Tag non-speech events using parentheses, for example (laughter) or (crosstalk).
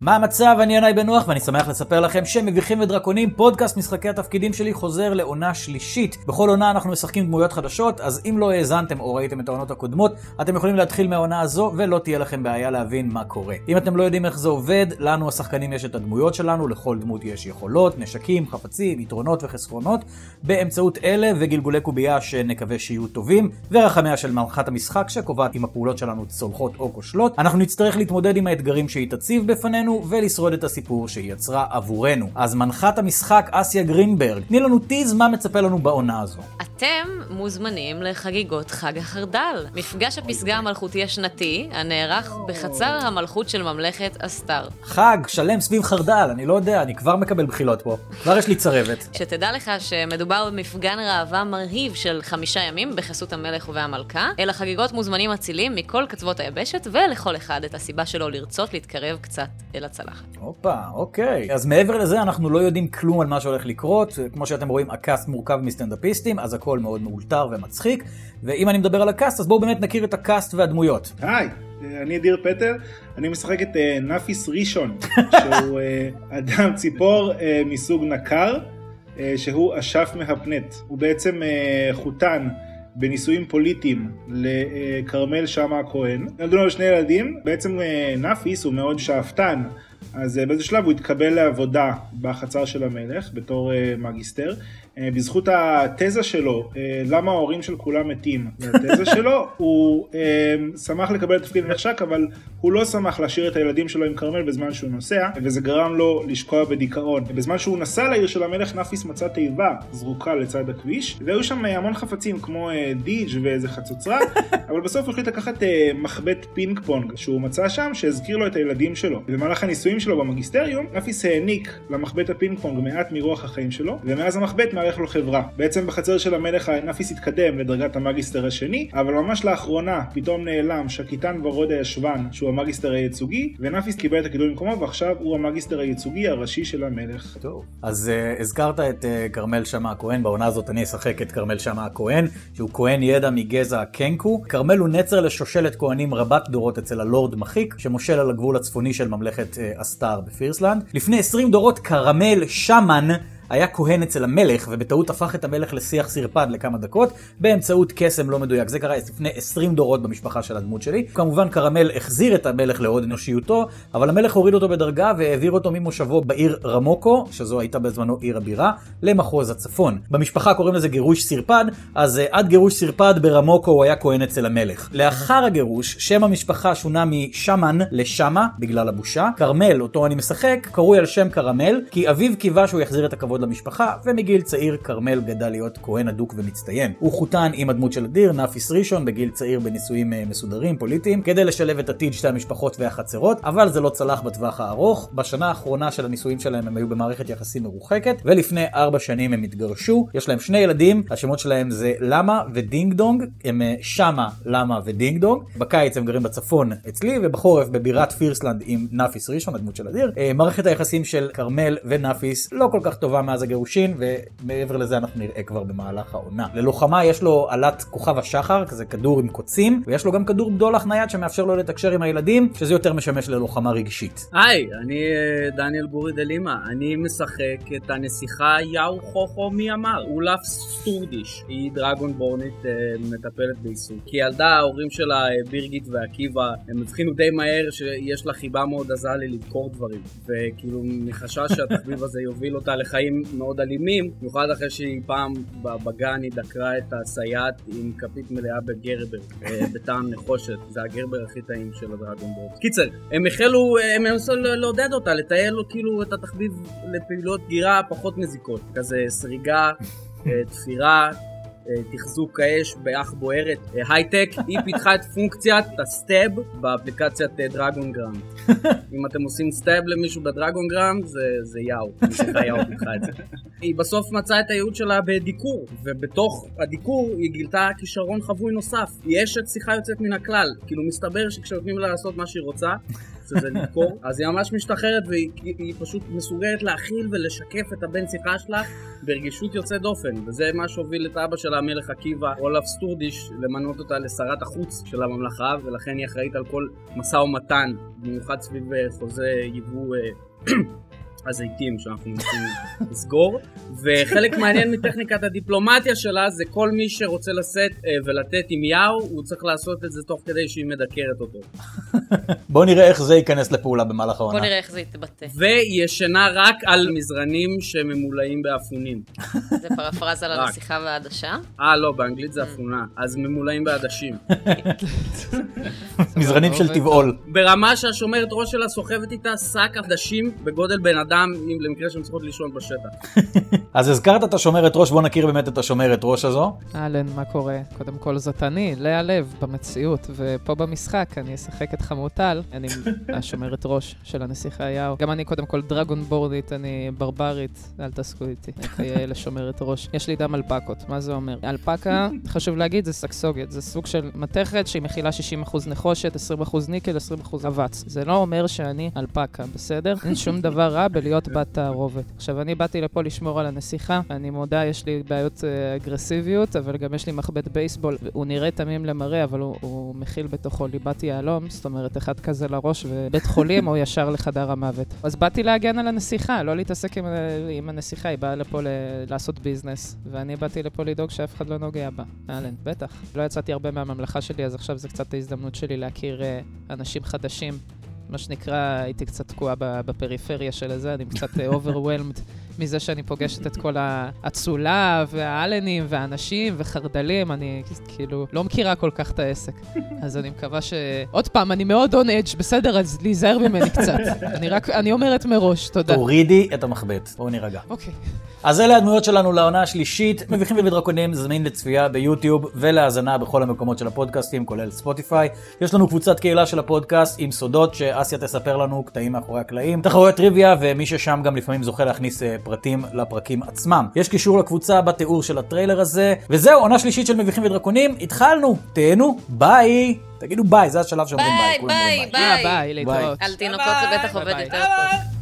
מה המצב? אני ינאי בן נוח ואני שמח לספר לכם שמביכים ודרקונים, פודקאסט משחקי התפקידים שלי חוזר לעונה שלישית. בכל עונה אנחנו משחקים דמויות חדשות, אז אם לא האזנתם או ראיתם את העונות הקודמות, אתם יכולים להתחיל מהעונה הזו ולא תהיה לכם בעיה להבין מה קורה. אם אתם לא יודעים איך זה עובד, לנו השחקנים יש את הדמויות שלנו, לכל דמות יש יכולות, נשקים, חפצים, יתרונות וחסרונות, באמצעות אלה וגלגולי קובייה שנקווה שיהיו טובים, ורחמיה של מערכת המשחק שקובעת אם הפעולות שלנו צולחות או כושלות. אנחנו נצטרך להתמודד עם האתגרים שהיא תציב בפנינו. שלנו ולשרוד את הסיפור שהיא יצרה עבורנו. אז מנחת המשחק אסיה גרינברג, תני לנו טיז מה מצפה לנו בעונה הזו. אתם מוזמנים לחגיגות חג החרדל, מפגש הפסגה המלכותי השנתי, הנערך בחצר המלכות של ממלכת אסתר. חג שלם סביב חרדל, אני לא יודע, אני כבר מקבל בחילות פה. כבר יש לי צרבת. שתדע לך שמדובר במפגן ראווה מרהיב של חמישה ימים בחסות המלך והמלכה, אל החגיגות מוזמנים אצילים מכל קצוות היבשת, ולכל אחד את הסיבה שלו לרצות להתקרב קצת אל הצלחת. הופה, אוקיי. אז מעבר לזה, אנחנו לא יודעים כלום על מה שהולך לקרות. כמו שאתם רואים, הקאסט מורכב מסטנדאפיסטים, אז הכל מאוד מאולתר ומצחיק. ואם אני מדבר על הקאסט, אז בואו באמת נכיר את הקאסט והדמויות. היי, אני דיר פטר, אני משחק את אה, נאפיס ראשון, (laughs) שהוא אה, אדם ציפור אה, מסוג נקר, אה, שהוא אשף מהפנט. הוא בעצם אה, חותן. בנישואים פוליטיים לכרמל שאמה הכהן. נולדו לו שני ילדים, בעצם נאפיס הוא מאוד שאפתן, אז באיזה שלב הוא התקבל לעבודה בחצר של המלך בתור מגיסטר, אה, בזכות התזה שלו, אה, למה ההורים של כולם מתים, התזה (laughs) שלו, הוא אה, שמח לקבל תפקיד הנחשק, אבל הוא לא שמח להשאיר את הילדים שלו עם כרמל בזמן שהוא נוסע, וזה גרם לו לשקוע בדיכאון. בזמן שהוא נסע לעיר של המלך, נאפיס מצא תיבה זרוקה לצד הכביש, והיו שם המון חפצים כמו דיג' ואיזה חצוצרה, (laughs) אבל בסוף הוא החליט לקחת מחבט פינג פונג שהוא מצא שם, שהזכיר לו את הילדים שלו. במהלך הניסויים שלו במגיסטריום, נאפיס העניק למחבט הפינג פונג מעט מרוח החיים שלו, ומאז המחבט מארח לו חברה. בעצם בחצר של המלך נאפיס התקדם לדרגת המגיסטר השני, אבל ממש לאחרונה פתאום נעלם שקיטן ורוד הישבן, שהוא המגיסטר הייצוגי, ונאפיס קיבל את הקידום במקומו, ועכשיו הוא המגיסטר הייצוגי הראשי של המלך. טוב. אז uh, הזכרת את uh, כרמל שאמה הכהן, בעונה הזאת אני אשחק את כרמל שאמה הכהן, שהוא כהן ידע מגזע קנקו. כרמל הוא נצר לשושלת כהנים רבת דורות אצל הלורד מחיק, שמושל על הגבול הצפוני של ממלכת uh, אסתר בפירסלנד. לפני 20 דורות כרמל שמן היה כהן אצל המלך, ובטעות הפך את המלך לשיח סרפד לכמה דקות, באמצעות קסם לא מדויק. זה קרה לפני 20 דורות במשפחה של הדמות שלי. כמובן קרמל החזיר את המלך להוד אנושיותו, אבל המלך הוריד אותו בדרגה והעביר אותו ממושבו בעיר רמוקו, שזו הייתה בזמנו עיר הבירה, למחוז הצפון. במשפחה קוראים לזה גירוש סרפד, אז אה, עד גירוש סרפד ברמוקו הוא היה כהן אצל המלך. לאחר הגירוש, שם המשפחה שונה משמן לשמה, בגלל הבושה. כרמל, אותו אני משחק, קרוי על שם כרמל, כי אביו קיווה שהוא יחזיר את הכבוד כבוד למשפחה, ומגיל צעיר כרמל גדל להיות כהן אדוק ומצטיין. הוא חותן עם הדמות של אדיר, נאפיס ראשון, בגיל צעיר בנישואים אה, מסודרים, פוליטיים, כדי לשלב את עתיד שתי המשפחות והחצרות, אבל זה לא צלח בטווח הארוך. בשנה האחרונה של הנישואים שלהם הם היו במערכת יחסים מרוחקת, ולפני ארבע שנים הם התגרשו. יש להם שני ילדים, השמות שלהם זה למה ודינג דונג, הם אה, שמה, למה ודינג דונג. בקיץ הם גרים בצפון אצלי, ובחורף בבירת פירסלנד עם נאפיס ראשון, הדמות של אדיר. אה, מערכת היחסים של כרמל ונאפיס לא כל כך טובה מאז הגירושין, ומעבר לזה אנחנו נראה כבר במהלך העונה. ללוחמה יש לו אלת כוכב השחר, כזה כדור עם קוצים, ויש לו גם כדור בדולח נייד שמאפשר לו לתקשר עם הילדים, שזה יותר משמש ללוחמה רגשית. היי, אני אה, דניאל בורי דלימה, אני משחק את הנסיכה יאו חוכו מי אמר, אולף סטורדיש, היא דרגון בורנית אה, מטפלת בעיסוק. כי ילדה ההורים שלה, אה, בירגיט ועקיבא, הם הבחינו די מהר שיש לה חיבה מאוד עזה לי לדקור דברים, וכאילו מחשש שהתחביב הזה יוביל אותה לחיים מאוד אלימים, במיוחד אחרי שהיא פעם בגן היא דקרה את הסייעת עם כפית מלאה בגרבר, אה, (laughs) בטעם נחושת, זה הגרבר הכי טעים של הדרגון בורט. קיצר, הם החלו, הם ניסו לעודד אותה, לטייל לו כאילו את התחביב לפעילות גירה פחות מזיקות, כזה סריגה, אה, תפירה, אה, תחזוק האש באח בוערת הייטק, (laughs) היא פיתחה את פונקציית ה stab באפליקציית דרגון גרם. (laughs) אם אתם עושים stab למישהו בדרגון גרם זה, זה יאו, נסיכה יאו (laughs) פיתחה את זה. היא בסוף מצאה את הייעוד שלה בדיקור, ובתוך הדיקור היא גילתה כישרון חבוי נוסף. היא אשת שיחה יוצאת מן הכלל, כאילו מסתבר שכשנותנים לה לעשות מה שהיא רוצה, שזה לדקור, אז היא ממש משתחררת והיא היא פשוט מסוגלת להכיל ולשקף את הבן שיחה שלה ברגישות יוצאת דופן, וזה מה שהוביל את אבא שלה, המלך עקיבא, אולף סטורדיש, למנות אותה לשרת החוץ של הממלכה, ולכן היא אחראית על כל משא ומתן, במיוחד סביב אה, חוזה יבוא... הזיתים שאנחנו מנסים לסגור, וחלק מעניין מטכניקת הדיפלומטיה שלה זה כל מי שרוצה לשאת אה, ולתת עם יאו, הוא צריך לעשות את זה תוך כדי שהיא מדקרת אותו. בוא נראה איך זה ייכנס לפעולה במהלך העונה. בוא נראה איך זה יתבטא. והיא ישנה רק על מזרנים שממולאים באפונים. זה פרפרזה על. הנסיכה והעדשה. אה, לא, באנגלית זה אפונה, אז ממולאים בעדשים. מזרנים של טבעול. ברמה שהשומרת ראש שלה סוחבת איתה שק עדשים בגודל בן אדם, אם למקרה שהן צריכות לישון בשטח. (laughs) אז הזכרת את השומרת ראש, בוא נכיר באמת את השומרת ראש הזו. אהלן, מה קורה? קודם כל זאת אני, לאה לב, במציאות, ופה במשחק אני אשחק את חמוטל, (laughs) אני השומרת ראש של הנסיכה יאו. גם אני קודם כל דרגון בורדית, אני ברברית, אל תעסקו איתי, (laughs) אני כיאה לשומרת ראש. יש לי דם אלפקות, מה זה אומר? אלפקה, חשוב להגיד, זה סקסוגת, זה סוג של מתכת שהיא מכילה 60% נחושת, 20% ניקל, 20% אבץ. זה לא אומר שאני אלפקה, בסדר? אין שום דבר רע בלהיות בת תערובת. עכשיו, אני באתי לפה לשמור על הנסיכה, אני מודה, יש לי בעיות אה, אגרסיביות, אבל גם יש לי מחבט בייסבול. הוא נראה תמים למראה, אבל הוא, הוא מכיל בתוכו ליבת יהלום, זאת אומרת, אחד כזה לראש ובית (laughs) חולים או ישר לחדר המוות. אז באתי להגן על הנסיכה, לא להתעסק עם, עם הנסיכה, היא באה לפה ל- לעשות ביזנס, ואני באתי לפה לדאוג שאף אחד לא נוגע בה. אהלן, בטח. לא יצאתי הרבה מהממלכה שלי, אז עכשיו זה קצת ההזדמנות שלי להכיר אה, אנשים חדשים. מה שנקרא, הייתי קצת תקועה בפריפריה של הזה, אני קצת אה, מזה שאני פוגשת את כל האצולה והאלנים והאנשים וחרדלים, אני כאילו לא מכירה כל כך את העסק. אז אני מקווה ש... עוד פעם, אני מאוד on edge, בסדר? אז להיזהר ממני קצת. אני רק, אני אומרת מראש, תודה. תורידי את המחבט, בואו נירגע. אוקיי. אז אלה הדמויות שלנו לעונה השלישית, מביכים ודרקונים זמין לצפייה ביוטיוב ולהאזנה בכל המקומות של הפודקאסטים, כולל ספוטיפיי. יש לנו קבוצת קהילה של הפודקאסט עם סודות שאסיה תספר לנו, קטעים מאחורי הקלעים, תחרויות טריוויה, ומי ששם גם לפעמים זוכה להכניס אה, פרטים לפרקים עצמם. יש קישור לקבוצה בתיאור של הטריילר הזה, וזהו, עונה שלישית של מביכים ודרקונים, התחלנו, תהנו, ביי! תגידו ביי, זה השלב שאומרים ביי, ביי, ביי, ביי. ביי, להתראות. על תינוקות זה בטח ביי, עובד ביי. יותר טוב.